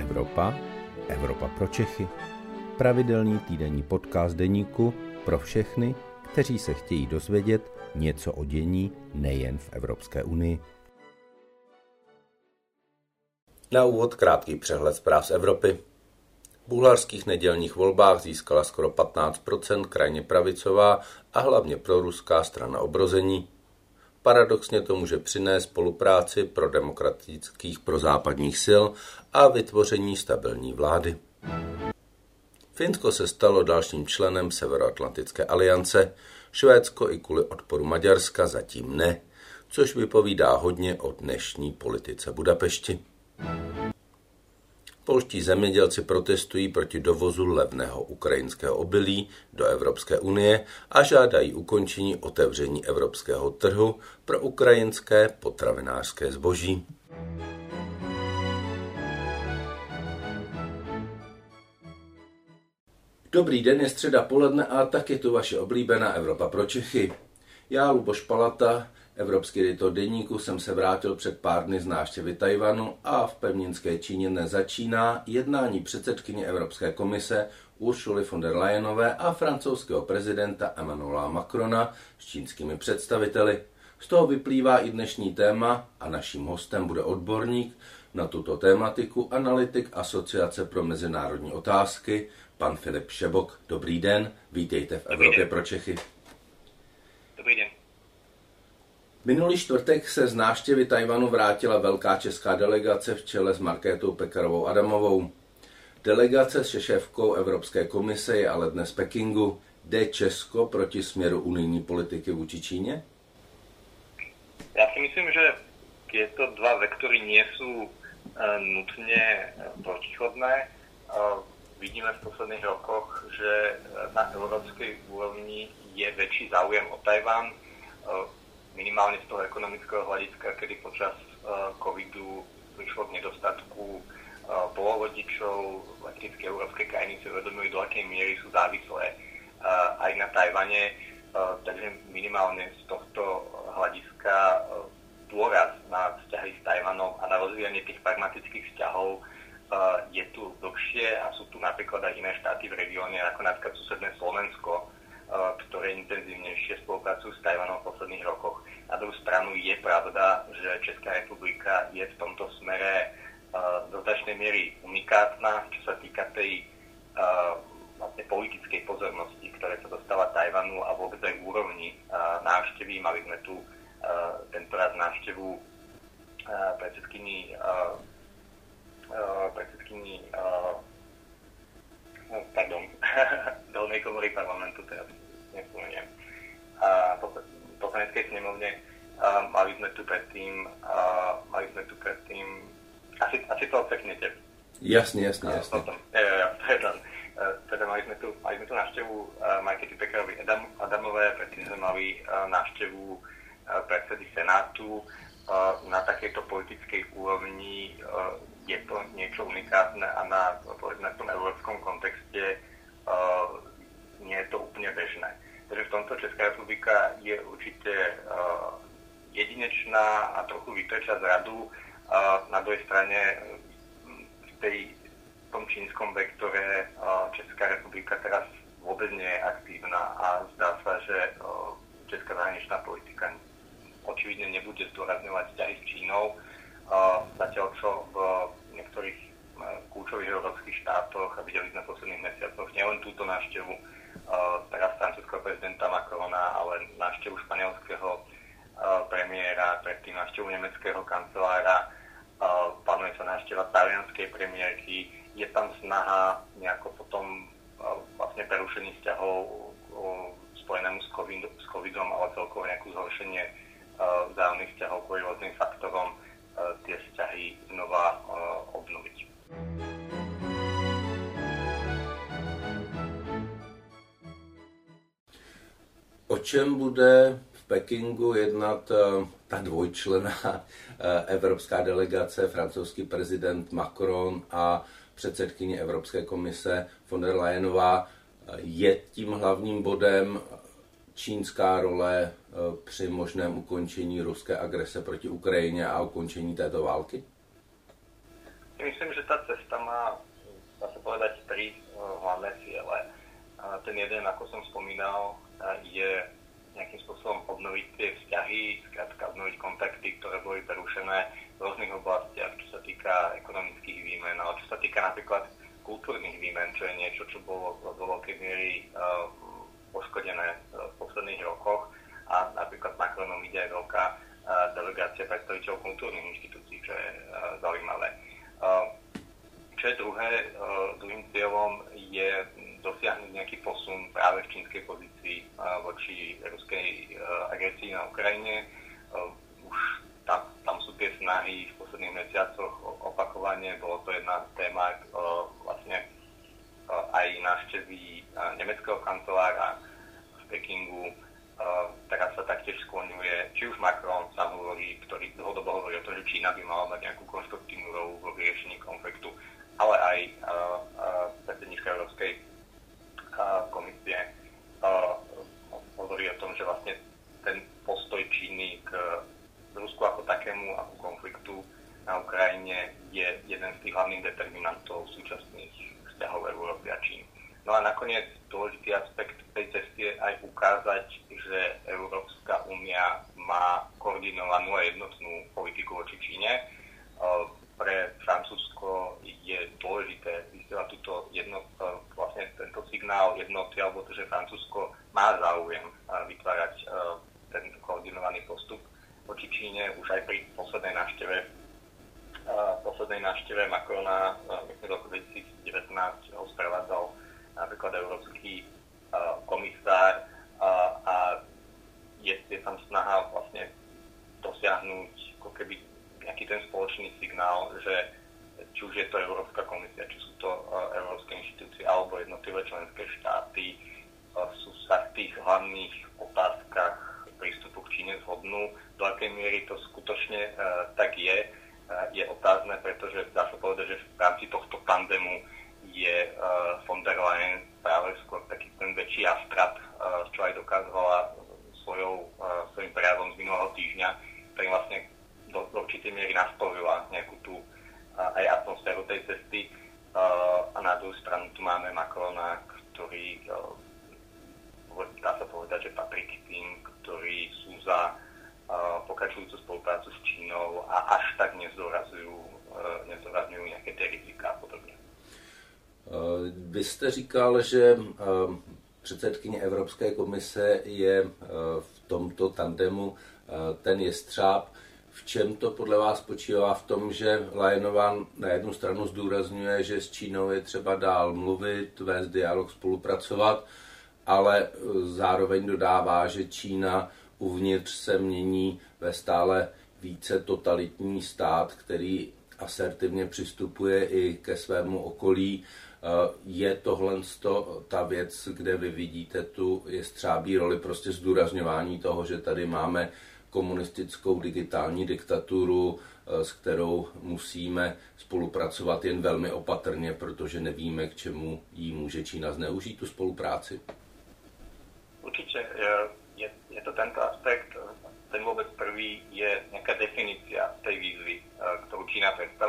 Evropa, Evropa pro Čechy. Pravidelný týdenní podcast deníku pro všechny, kteří se chtějí dozvědět něco o dění nejen v Evropské unii. Na úvod krátký přehled zpráv z Evropy. V bulharských nedělních volbách získala skoro 15% krajně pravicová a hlavně proruská strana obrození. Paradoxně to může přinést spolupráci pro demokratických prozápadních sil a vytvoření stabilní vlády. Finsko se stalo dalším členem Severoatlantické aliance, Švédsko i kvůli odporu Maďarska zatím ne, což vypovídá hodně o dnešní politice Budapešti. Polští zemědělci protestují proti dovozu levného ukrajinského obilí do Evropské unie a žádají ukončení otevření evropského trhu pro ukrajinské potravinářské zboží. Dobrý den, je středa poledne a tak je tu vaše oblíbená Evropa pro Čechy. Já, Luboš Palata, Evropský editor deníku jsem se vrátil před pár dny z návštěvy Tajvanu a v pevninské Číně nezačíná jednání předsedkyně Evropské komise Uršuly von der Leyenové a francouzského prezidenta Emmanuela Macrona s čínskými představiteli. Z toho vyplývá i dnešní téma a naším hostem bude odborník na tuto tématiku, analytik Asociace pro mezinárodní otázky, pan Filip Šebok. Dobrý den, vítejte v Evropě pro Čechy. Dobrý den. Minulý čtvrtek se z návštěvy Tajvanu vrátila velká česká delegace v čele s Markétou Pekarovou Adamovou. Delegace s šéfkou Evropské komise je ale dnes Pekingu. Jde Česko proti směru unijní politiky vůči Číně? Já si myslím, že tieto dva vektory nie sú uh, nutne protichodné. Uh, vidíme v posledných rokoch, že na európskej úrovni je väčší záujem o Tajván. Minimálne z toho ekonomického hľadiska, kedy počas uh, covidu prišlo k nedostatku uh, polovodičov, letecké európske krajiny si uvedomujú, do akej miery sú závislé uh, aj na Tajvane, takže minimálne z tohto hľadiska dôraz na vzťahy s Tajvanom a na rozvíjanie tých pragmatických vzťahov je tu dlhšie a sú tu napríklad aj iné štáty v regióne, ako napríklad susedné Slovensko, ktoré intenzívnejšie spolupracujú s Tajvanom v posledných rokoch. Na druhú stranu je pravda, že Česká republika je v tomto smere do značnej miery unikátna, čo sa týka tej vlastne politickej pozornosti, ktoré sa dostáva Tajvanu a vôbec aj úrovni návštevy. Mali sme tu tento raz návštevu predsedkyni predsedkyni pardon, dolnej komory parlamentu, poslaneckej snemovne. A mali sme tu predtým, a mali sme tu predtým, asi, asi to odseknete. Jasne, jasne, jasne. Potom, ja, ja, pardon. Teda mali sme tu, mali sme tu návštevu Markety Pekarovej Adam, Adamové, predtým sme mali návštevu predsedy Senátu. Na takejto politickej úrovni je to niečo unikátne a na, povedzme, tom európskom kontexte nie je to úplne bežné. Takže v tomto Česká republika je určite uh, jedinečná a trochu vytrča z radu. Uh, na druhej strane v, tej, v tom čínskom vektore Česká republika teraz vôbec nie je aktívna a zdá sa, že česká zahraničná politika očividne nebude zdôrazňovať vzťahy s Čínou, zatiaľ čo v niektorých kľúčových európskych štátoch a videli sme v posledných mesiacoch nielen túto návštevu teraz francúzského prezidenta Macrona, ale návštevu španielského premiéra, predtým návštevu nemeckého kancelára, plánuje sa návšteva talianskej premiérky, je tam snaha nejako potom vlastne prerušení vzťahov spojenému s, COVID, s covidom, ale celkovo nejakú zhoršenie vzájomných vzťahov kvôli rôznym faktorom tie vzťahy znova čem bude v Pekingu jednat eh, ta dvojčlená eh, evropská delegace, francouzský prezident Macron a předsedkyně Evropské komise von der Leyenová, eh, je tím hlavním bodem čínská role při možném ukončení ruské agrese proti Ukrajině a ukončení této války? myslím, že tá cesta má, dá sa povedať, tri hlavné ciele. Ten jeden, ako som spomínal, je nejakým spôsobom obnoviť tie vzťahy, skrátka obnoviť kontakty, ktoré boli prerušené v rôznych oblastiach, čo sa týka ekonomických výmen, ale čo sa týka napríklad kultúrnych výmen, čo je niečo, čo bolo do veľkej miery uh, poškodené uh, v posledných rokoch a napríklad Macronom ide aj veľká uh, delegácia predstaviteľov kultúrnych inštitúcií, čo je zaujímavé. Čo je druhé, uh, druhým cieľom je dosiahnuť nejaký posun práve v čínskej pozícii voči ruskej agresii na Ukrajine. Už tam, tam sú tie snahy v posledných mesiacoch opakovane, bolo to jedna téma vlastne aj návštevy nemeckého kancelára v Pekingu. Teraz sa taktiež skloňuje, či už Macron sám hovorí, ktorý dlhodobo hovorí o tom, že Čína by mala mať nejakú konštruktívnu rolu vo vyriešení konfliktu, ale aj predsednička Európskej komisie hovorí o tom, že vlastne ten postoj Číny k Rusku ako takému, ako konfliktu na Ukrajine je jeden z tých hlavných determinantov súčasných vzťahov Európy a Číny. No a nakoniec dôležitý aspekt tej cesty je aj ukázať, že Európska únia má koordinovanú a jednotnú politiku voči Číne pre Francúzsko je dôležité vysielať túto jedno, e, vlastne tento signál jednoty, alebo to, že Francúzsko má záujem e, vytvárať e, ten koordinovaný postup voči Číne už aj pri poslednej návšteve poslednej návšteve Macrona, myslím, v roku 2019 ho sprevádzal napríklad európsky komisár a je, je tam snaha vlastne dosiahnuť ako keby nejaký ten spoločný signál, že či už je to Európska komisia, či sú to uh, európske inštitúcie alebo jednotlivé členské štáty, uh, sú sa v tých hlavných otázkach prístupu k Číne zhodnú. Do akej miery to skutočne uh, tak je, uh, je otázne, pretože dá sa povedať, že v rámci tohto pandému je uh, von der Leyen práve skôr taký ten väčší astrat, uh, čo aj dokázovala svojou, uh, svojim prejavom z minulého týždňa, ktorý vlastne do, do určitej miery nastavila nejakú tú aj atmosféru tej cesty. A na druhú stranu tu máme Macrona, ktorý dá sa povedať, že patrí k tým, ktorí sú za pokračujúcu spoluprácu s Čínou a až tak nezdôrazujú, nezdôrazňujú nejaké tie rizika a podobně. Vy jste říkal, že předsedkyně Evropské komise je v tomto tandemu ten jestřáb. V čem to podle vás spočívá v tom, že Lajenová na jednu stranu zdůrazňuje, že s Čínou je třeba dál mluvit, vést dialog, spolupracovat, ale zároveň dodává, že Čína uvnitř se mění ve stále více totalitní stát, který asertivně přistupuje i ke svému okolí. E, je tohle ta věc, kde vy vidíte tu jestřábí roli, prostě zdůrazňování toho, že tady máme komunistickou digitální diktaturu, eh, s kterou musíme spolupracovat jen velmi opatrně, protože nevíme, k čemu jí může Čína zneužít tu spolupráci? Určitě je, je to tento aspekt. Ten vůbec prvý je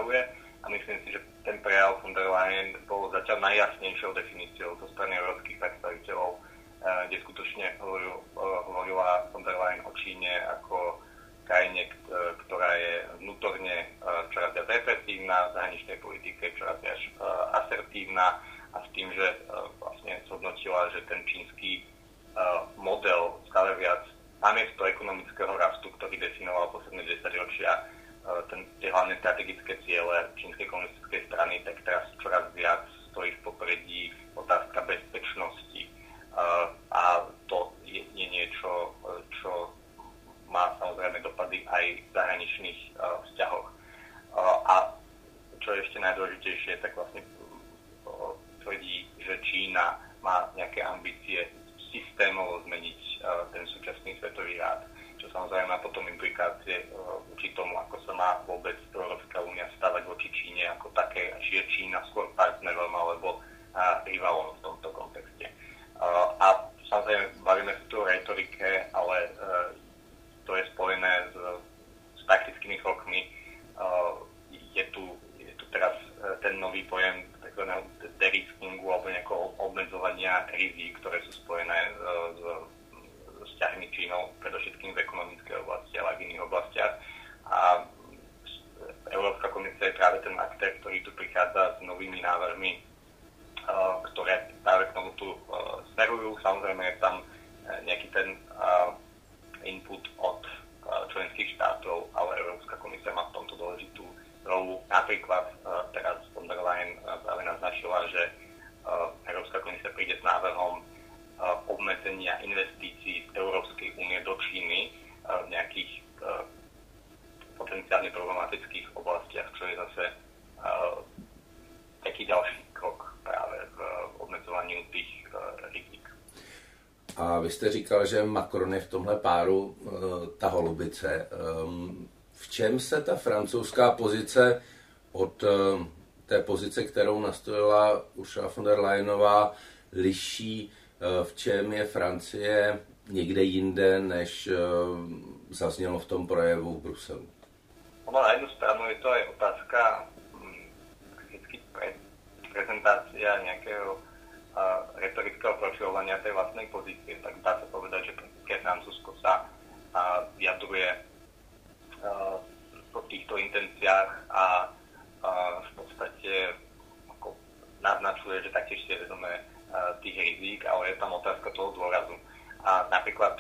Představuje a myslím si, že ten prejav von der Leyen bol zatiaľ najjasnejšou definíciou zo strany európskych predstaviteľov Eh, kde skutočne hovorila von der Leyen o Číne ako krajine, ktorá je vnútorne eh, čoraz viac represívna v zahraničnej politike, čoraz viac eh, asertívna a s tým, že vlastne zhodnotila, že ten čínsky model stále viac namiesto ekonomického rastu, ktorý definoval posledné 10 ročia ten, tie hlavné strategické ciele čínskej komunistickej strany, tak teraz čoraz viac stojí v popredí otázka bezpečnosti, a to je, je niečo, čo má samozrejme dopady aj zahraničných vzťahoch. A čo je ešte najdôležitejšie, tak vlastne tvrdí, že Čína má nejaké ambície systémovo zmeniť ten súčasný svetový rád, čo samozrejme má potom implikácie voči tomu, ako sa má vôbec Európska únia stavať voči Číne ako také, či je Čína skôr partnerom alebo rivalom v tomto kontexte. A samozrejme, znižovania rizik, ktoré sú spojené e, s, e, s vzťahmi Čínou, predovšetkým v ekonomickej oblasti, ale aj v iných oblastiach. A Európska komisia je práve ten aktér, ktorý tu prichádza s novými návrhmi, e, ktoré práve k tomuto smerujú. Samozrejme je tam nejaký ten input od členských štátov, ale Európska komisia má v tomto dôležitú rolu. Napríklad teraz von der Leyen obmedzenia investícií z Európskej únie do Číny v nejakých potenciálne problematických oblastiach, čo je zase taký ďalší krok práve v obmedzování tých rizik. A vy jste říkal, že Macron je v tomhle páru ta holubice. V čem se ta francouzská pozice od té pozice, kterou nastolila Ursula von der Leyenová, liší, v čem je Francie někde jinde, než eh, zaznělo v tom projevu v Bruselu? Ono na jednu stranu je to aj otázka hm, vždycky pre, prezentácia nejakého uh, retorického profilovania tej vlastnej pozície, tak dá sa povedať, že keď Francúzsko sa uh, vyjadruje po týchto intenciách a v podstate ako naznačuje, že taktiež si vedomé tých rizík, ale je tam otázka toho dôrazu. A napríklad,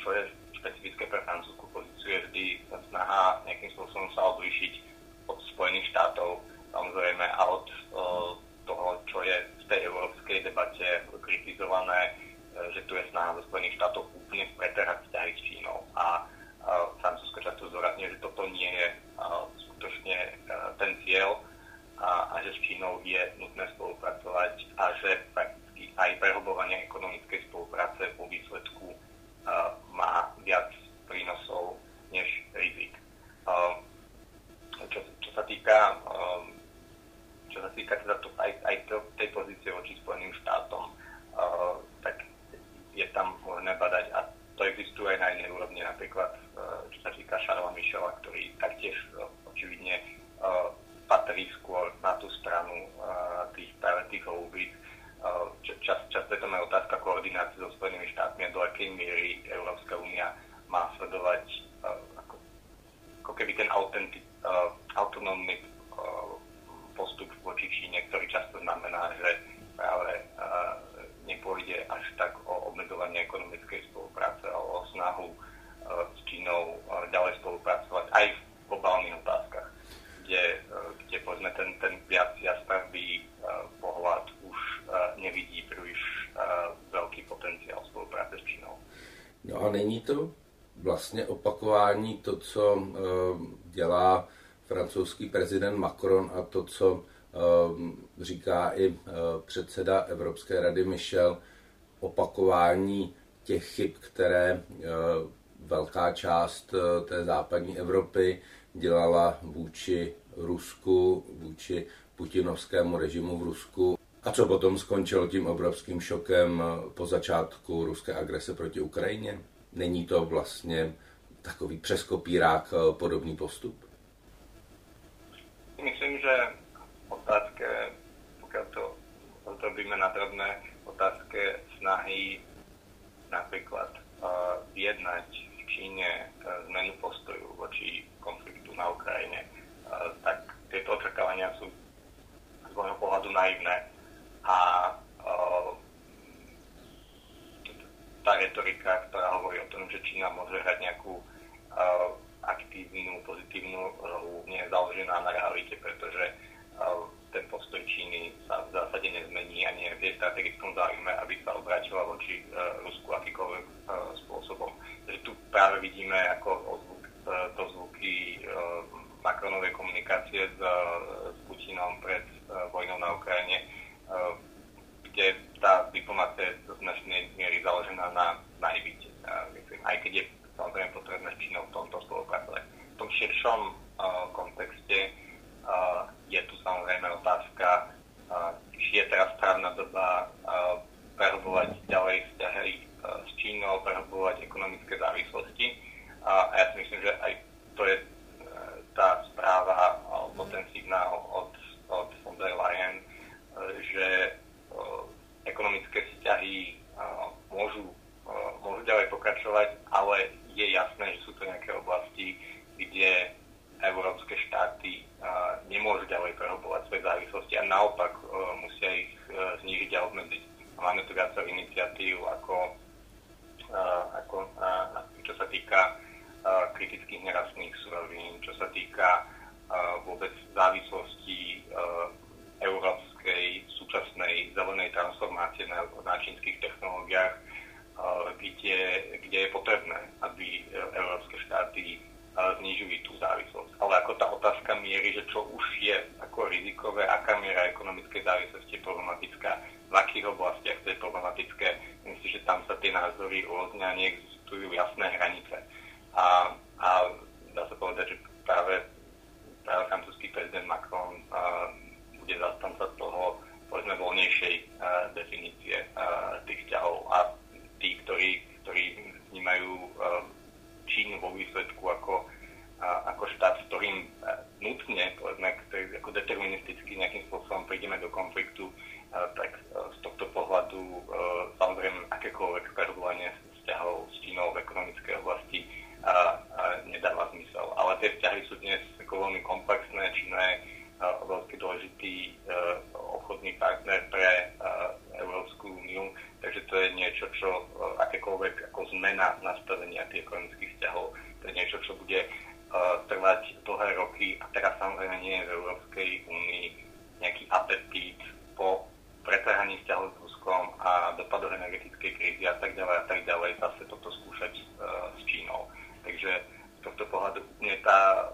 čo je špecifické pre francúzsku pozíciu, je vždy snaha nejakým spôsobom sa odlišiť od Spojených štátov, samozrejme, a od toho, čo je v tej európskej debate kritizované, e, že tu je snaha zo Spojených štátov úplne pretrhať vzťahy s Čínou. A Francúzsko často zdôrazňuje, že toto nie je skutočne e, ten cieľ a, a že s Čínou je nutné spolupracovať a že prakticky aj prehlbovanie ekonomickej spolupráce po výsledku uh, má viac prínosov než rizik. Uh, čo, čo sa týka um, čo sa týka teda to, aj, aj to, tej pozície voči Spojeným štátom, uh, tak je tam možné badať a to existuje aj na inej úrovni, napríklad uh, čo sa týka Šarla Michela, ktorý taktiež uh, očividne uh, patrí skôr na tú stranu uh, tých, práve tých holubíc. Uh, čas, často je tam aj otázka koordinácie so Spojenými štátmi a do akej miery Európska únia má sledovať uh, ako, ako keby ten autentic, uh, autonómny uh, postup voči Číne, ktorý často znamená, že práve uh, nepôjde až tak o obmedzovanie ekonomickej spolupráce, ale o snahu uh, s Čínou uh, ďalej spolupracovať aj v globálnych otázkach, kde, eh, kde povedzme ten, ten viac jasný uh, pohľad už uh, nevidí príliš uh, veľký potenciál spolupráce s Čínou. No a není to vlastně opakování to, co uh, dělá francouzský prezident Macron a to, co uh, říká i uh, předseda Evropské rady Michel, opakování těch chyb, které velká část eh, té západní Evropy dělala vůči Rusku, vůči putinovskému režimu v Rusku. A co potom skončilo tím obrovským šokem eh, po začátku ruské agrese proti Ukrajině? Není to vlastně takový přeskopírák eh, podobný postup? Myslím, že otázke, pokud to odrobíme na drobné, otázke snahy napríklad uh, vyjednať Číne e, zmenu postoju voči konfliktu na Ukrajine, e, tak tieto očakávania sú z môjho pohľadu naivné a e, tá retorika, ktorá hovorí o tom, že Čína môže hrať nejakú aktívnu, pozitívnu rolu, nie je založená na realite, pretože ten postoj Číny sa v zásade nezmení a nie je v strategickom záujme, aby sa obrátila voči Rusku akýkoľvek spôsobom. Že tu práve vidíme ako ozvuk, to e, zvuky e, Macronovej komunikácie s, e, s Putinom pred vojnou na Ukrajine, kde tá diplomácia je do značnej miery založená na naivite. Aj keď je samozrejme potrebné s Čínou v tomto spolupracovať. V tom širšom kontexte je tu samozrejme otázka, či je teraz správna doba prehlbovať ďalej vzťahy s Čínou, prehlbovať ekonomické závislosti. A, ja si myslím, že aj to je e, tá správa ten signál od, od von der Leyen, e, že e, ekonomické vzťahy môžu, môžu ďalej pokračovať, ale je jasné, že sú to nejaké oblasti, kde európske štáty nemôžu ďalej prehlbovať svoje závislosti a naopak musia ich znížiť a obmedziť. Máme tu viacero iniciatív ako, ako čo sa týka kritických nerastných surovín, čo sa týka vôbec závislosti európskej súčasnej zelenej transformácie na, na čínskych technológiách, kde, kde je potrebné, aby európske štáty znižujú tú závislosť. Ale ako tá otázka miery, že čo už je ako rizikové, aká miera ekonomickej závislosti je problematická, v akých oblastiach to je problematické, myslím, že tam sa tie názory rôzne a neexistujú jasné hranice. A, a dá sa povedať, že práve, práve francúzsky prezident Macron bude zastanca toho, povedzme, voľnejšej a, definície a, tých vzťahov a tí, ktorí, ktorí vnímajú Čínu vo výsledku ako, a, ako štát, s ktorým nutne, povedzme, ktorý, ako deterministicky nejakým spôsobom prídeme do konfliktu, a, tak a, z tohto pohľadu a, samozrejme akékoľvek prehlbovanie vzťahov s Čínou v ekonomickej oblasti a, a nedáva zmysel. Ale tie vzťahy sú dnes ako veľmi komplexné. Čína je veľký dôležitý obchodný partner pre Európsku úniu, takže to je niečo, čo akékoľvek ako zmena nastavenia tých ekonomických vzťahov, to je niečo, čo bude trvať dlhé roky a teraz samozrejme nie je v Európskej únii nejaký apetít po pretrhaní vzťahov s Ruskom a dopadoch energetickej krízy a tak ďalej a tak ďalej zase toto skúšať s Čínou. Takže z tohto pohľadu úplne tá,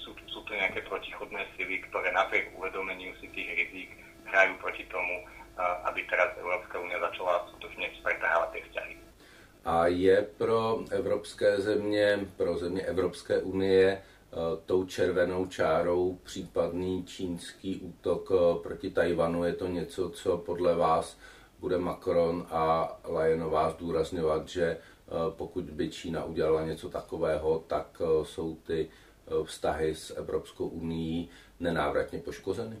sú, sú tu nejaké protichodné sily, ktoré napriek uvedomeniu si tých rizik hrajú proti tomu, aby teraz Európska únia začala skutočne pretrhávať tie vzťahy. A je pro evropské země, pro země Evropské unie tou červenou čárou případný čínský útok proti Tajvanu? Je to něco, co podle vás bude Macron a Lajenová zdůrazňovat, že pokud by Čína udělala něco takového, tak jsou ty vztahy s Evropskou unii nenávratně poškozeny?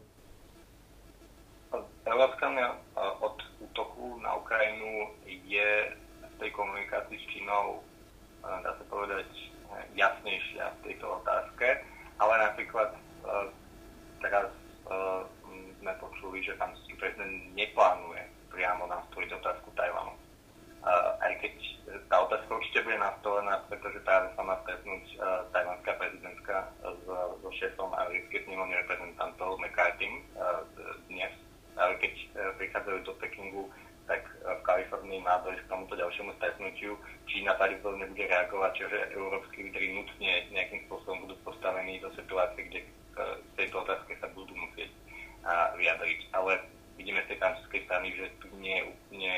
Európska od útoku na Ukrajinu je v tej komunikácii s Čínou, dá sa povedať, jasnejšia v tejto otázke, ale napríklad teraz sme počuli, že francúzsky prezident neplánuje priamo nastoliť otázku Tajvanu. Aj keď tá otázka určite bude nastolená, pretože práve sa má stretnúť tajvanská prezidentka so šéfom americkej snemovne reprezentantov McCarthy dnes ale keď e, prichádzajú do Pekingu, tak v Kalifornii má dojsť k tomuto ďalšiemu stretnutiu. Čína pravdepodobne bude reagovať, čiže európsky lídry nutne nejakým spôsobom budú postavení do situácie, kde v e, tejto otázke sa budú musieť vyjadriť. Ale vidíme z tej francúzskej strany, že tu nie je úplne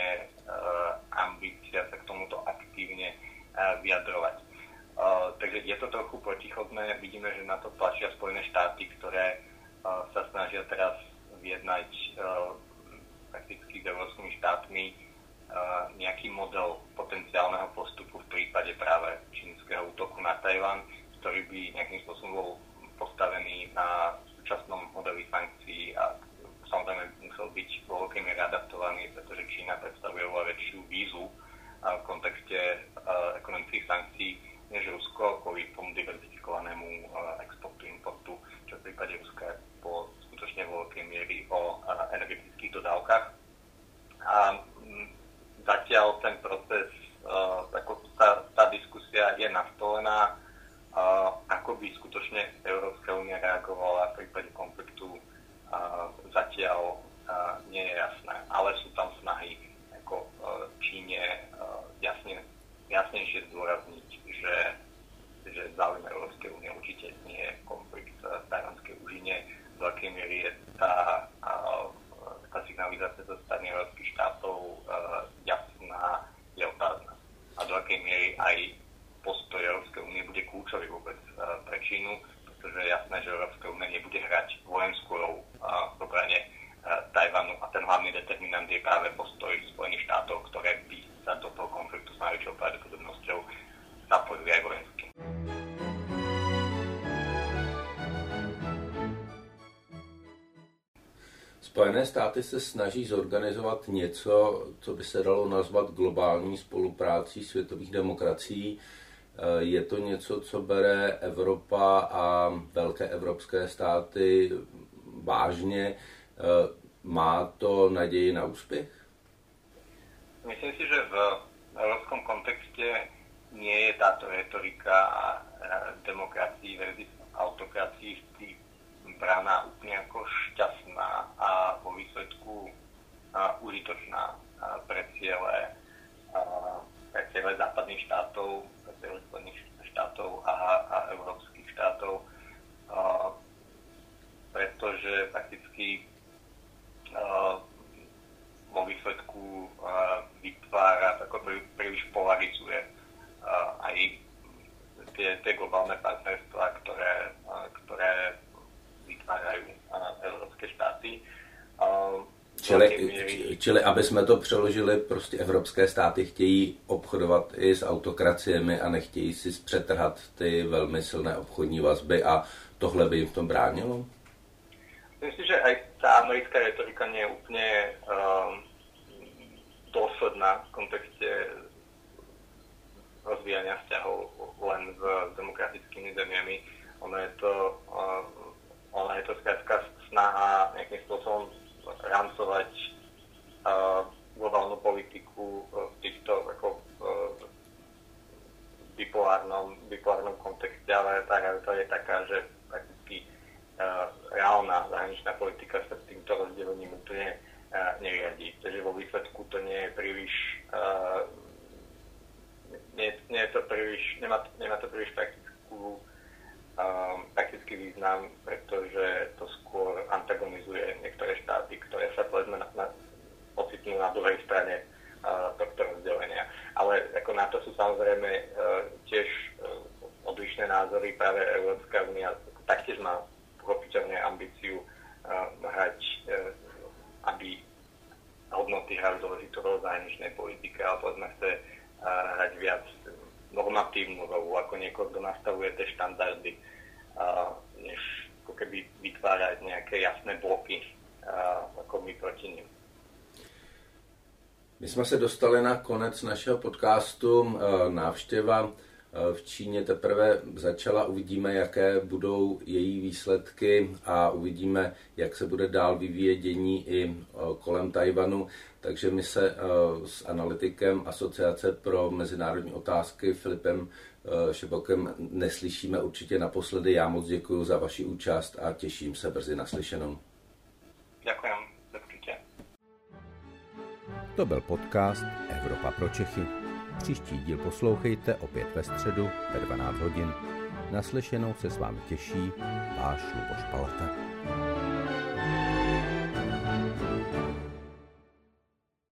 ambícia sa k tomuto aktívne vyjadrovať. Uh, takže je to trochu protichodné. Vidíme, že na to tlačia Spojené štáty, ktoré uh, sa snažia teraz vyjednať uh, prakticky s európskymi štátmi uh, nejaký model potenciálneho postupu v prípade práve čínskeho útoku na Tajvan, ktorý by nejakým spôsobom bol postavený na súčasnom modeli sankcií a samozrejme musel byť vo veľkej miere adaptovaný, pretože Čína predstavuje oveľa väčšiu vízu uh, v kontexte uh, ekonomických sankcií než Rusko kvôli tomu diverzifikovanému uh, exportu, importu, čo v prípade Ruska po skutočne vo veľkej miery o energetických dodávkach. A zatiaľ ten proces, ako tá, tá diskusia je nastolená, ako by skutočne Európska únia reagovala v prípade konfliktu, zatiaľ nie je jasné. Ale sú tam snahy ako Číne jasne, jasnejšie zdôrazniť, že, že záujem Európskej únie určite nie je konflikt v tajvanskej úžine, do akej miery je tá, tá signalizácia zo strany európskych štátov jasná, je otázna. A do akej miery aj postoj Európskej únie bude kľúčový vôbec pre Čínu, pretože je jasné, že Európska únia nebude hrať vojenskú rolu v obrane Tajvanu a ten hlavný determinant je práve postoj Spojených štátov, ktoré by sa do toho konfliktu s najväčšou pravdepodobnosťou zapojili aj vojensky. Spojené státy se snaží zorganizovat něco, co by se dalo nazvat globální spoluprácí světových demokracií. Je to něco, co bere Evropa a velké evropské státy vážně? Má to naději na úspěch? Myslím si, že v evropskom kontexte nie je táto retorika demokracii versus autokracii vždy braná úplne ako šťastná a vo výsledku a, užitočná a, pre ciele, a, pre ciele západných štátov, štátov a, a európskych štátov, a, pretože prakticky a, vo výsledku a, vytvára, ako príliš polarizuje a, aj tie, tie globálne partnerstva, ktoré, ktoré vytvárajú evropské štáty. Čili, čili, aby jsme to přeložili, prostě evropské státy chtějí obchodovat i s autokraciemi a nechtějí si přetrhat ty velmi silné obchodní vazby a tohle by jim v tom bránilo? Myslím že aj tá americká retorika nie je úplne um, dôsledná v kontexte rozvíjania vzťahov len s demokratickými zemiami. Ono je to uh, ale je to skrátka snaha nejakým spôsobom rámcovať globálnu politiku v týchto ako uh, bipolárnom, bipolárnom kontexte, ale tá realita je taká, že prakticky uh, reálna zahraničná politika sa týmto rozdelením úplne neriadí. Takže vo výsledku to nie je príliš nie, nie je to príliš, nemá, nemá to príliš praktickú um, praktický význam, pretože to skôr antagonizuje niektoré štáty, ktoré sa povedzme na, na, ocitnú na druhej strane uh, tohto rozdelenia. Ale ako na to sú samozrejme uh, tiež uh, odlišné názory. Práve Európska únia taktiež má pochopiteľne ambíciu uh, hrať, uh, aby hodnoty hrali dôležitú rolu zahraničnej politike, ale povedzme chce uh, hrať viac normatívnu rolu, ako niekoho, kto nastavuje tie štandardy, a, než ako keby vytvárať nejaké jasné bloky a, ako my proti nim. My jsme se dostali na konec našeho podcastu. E, návštěva e, v Číně teprve začala. Uvidíme, jaké budou její výsledky a uvidíme, jak se bude dál vyvíjet dění i e, kolem Tajvanu. Takže my se s analytikem Asociace pro mezinárodní otázky Filipem Šebokem neslyšíme určitě naposledy. Já moc děkuji za vaši účast a těším se brzy naslyšenou. Děkujem. To byl podcast Evropa pro Čechy. Příští díl poslouchejte opět ve středu ve 12 hodin. Naslyšenou se s vámi těší váš Luboš Palata.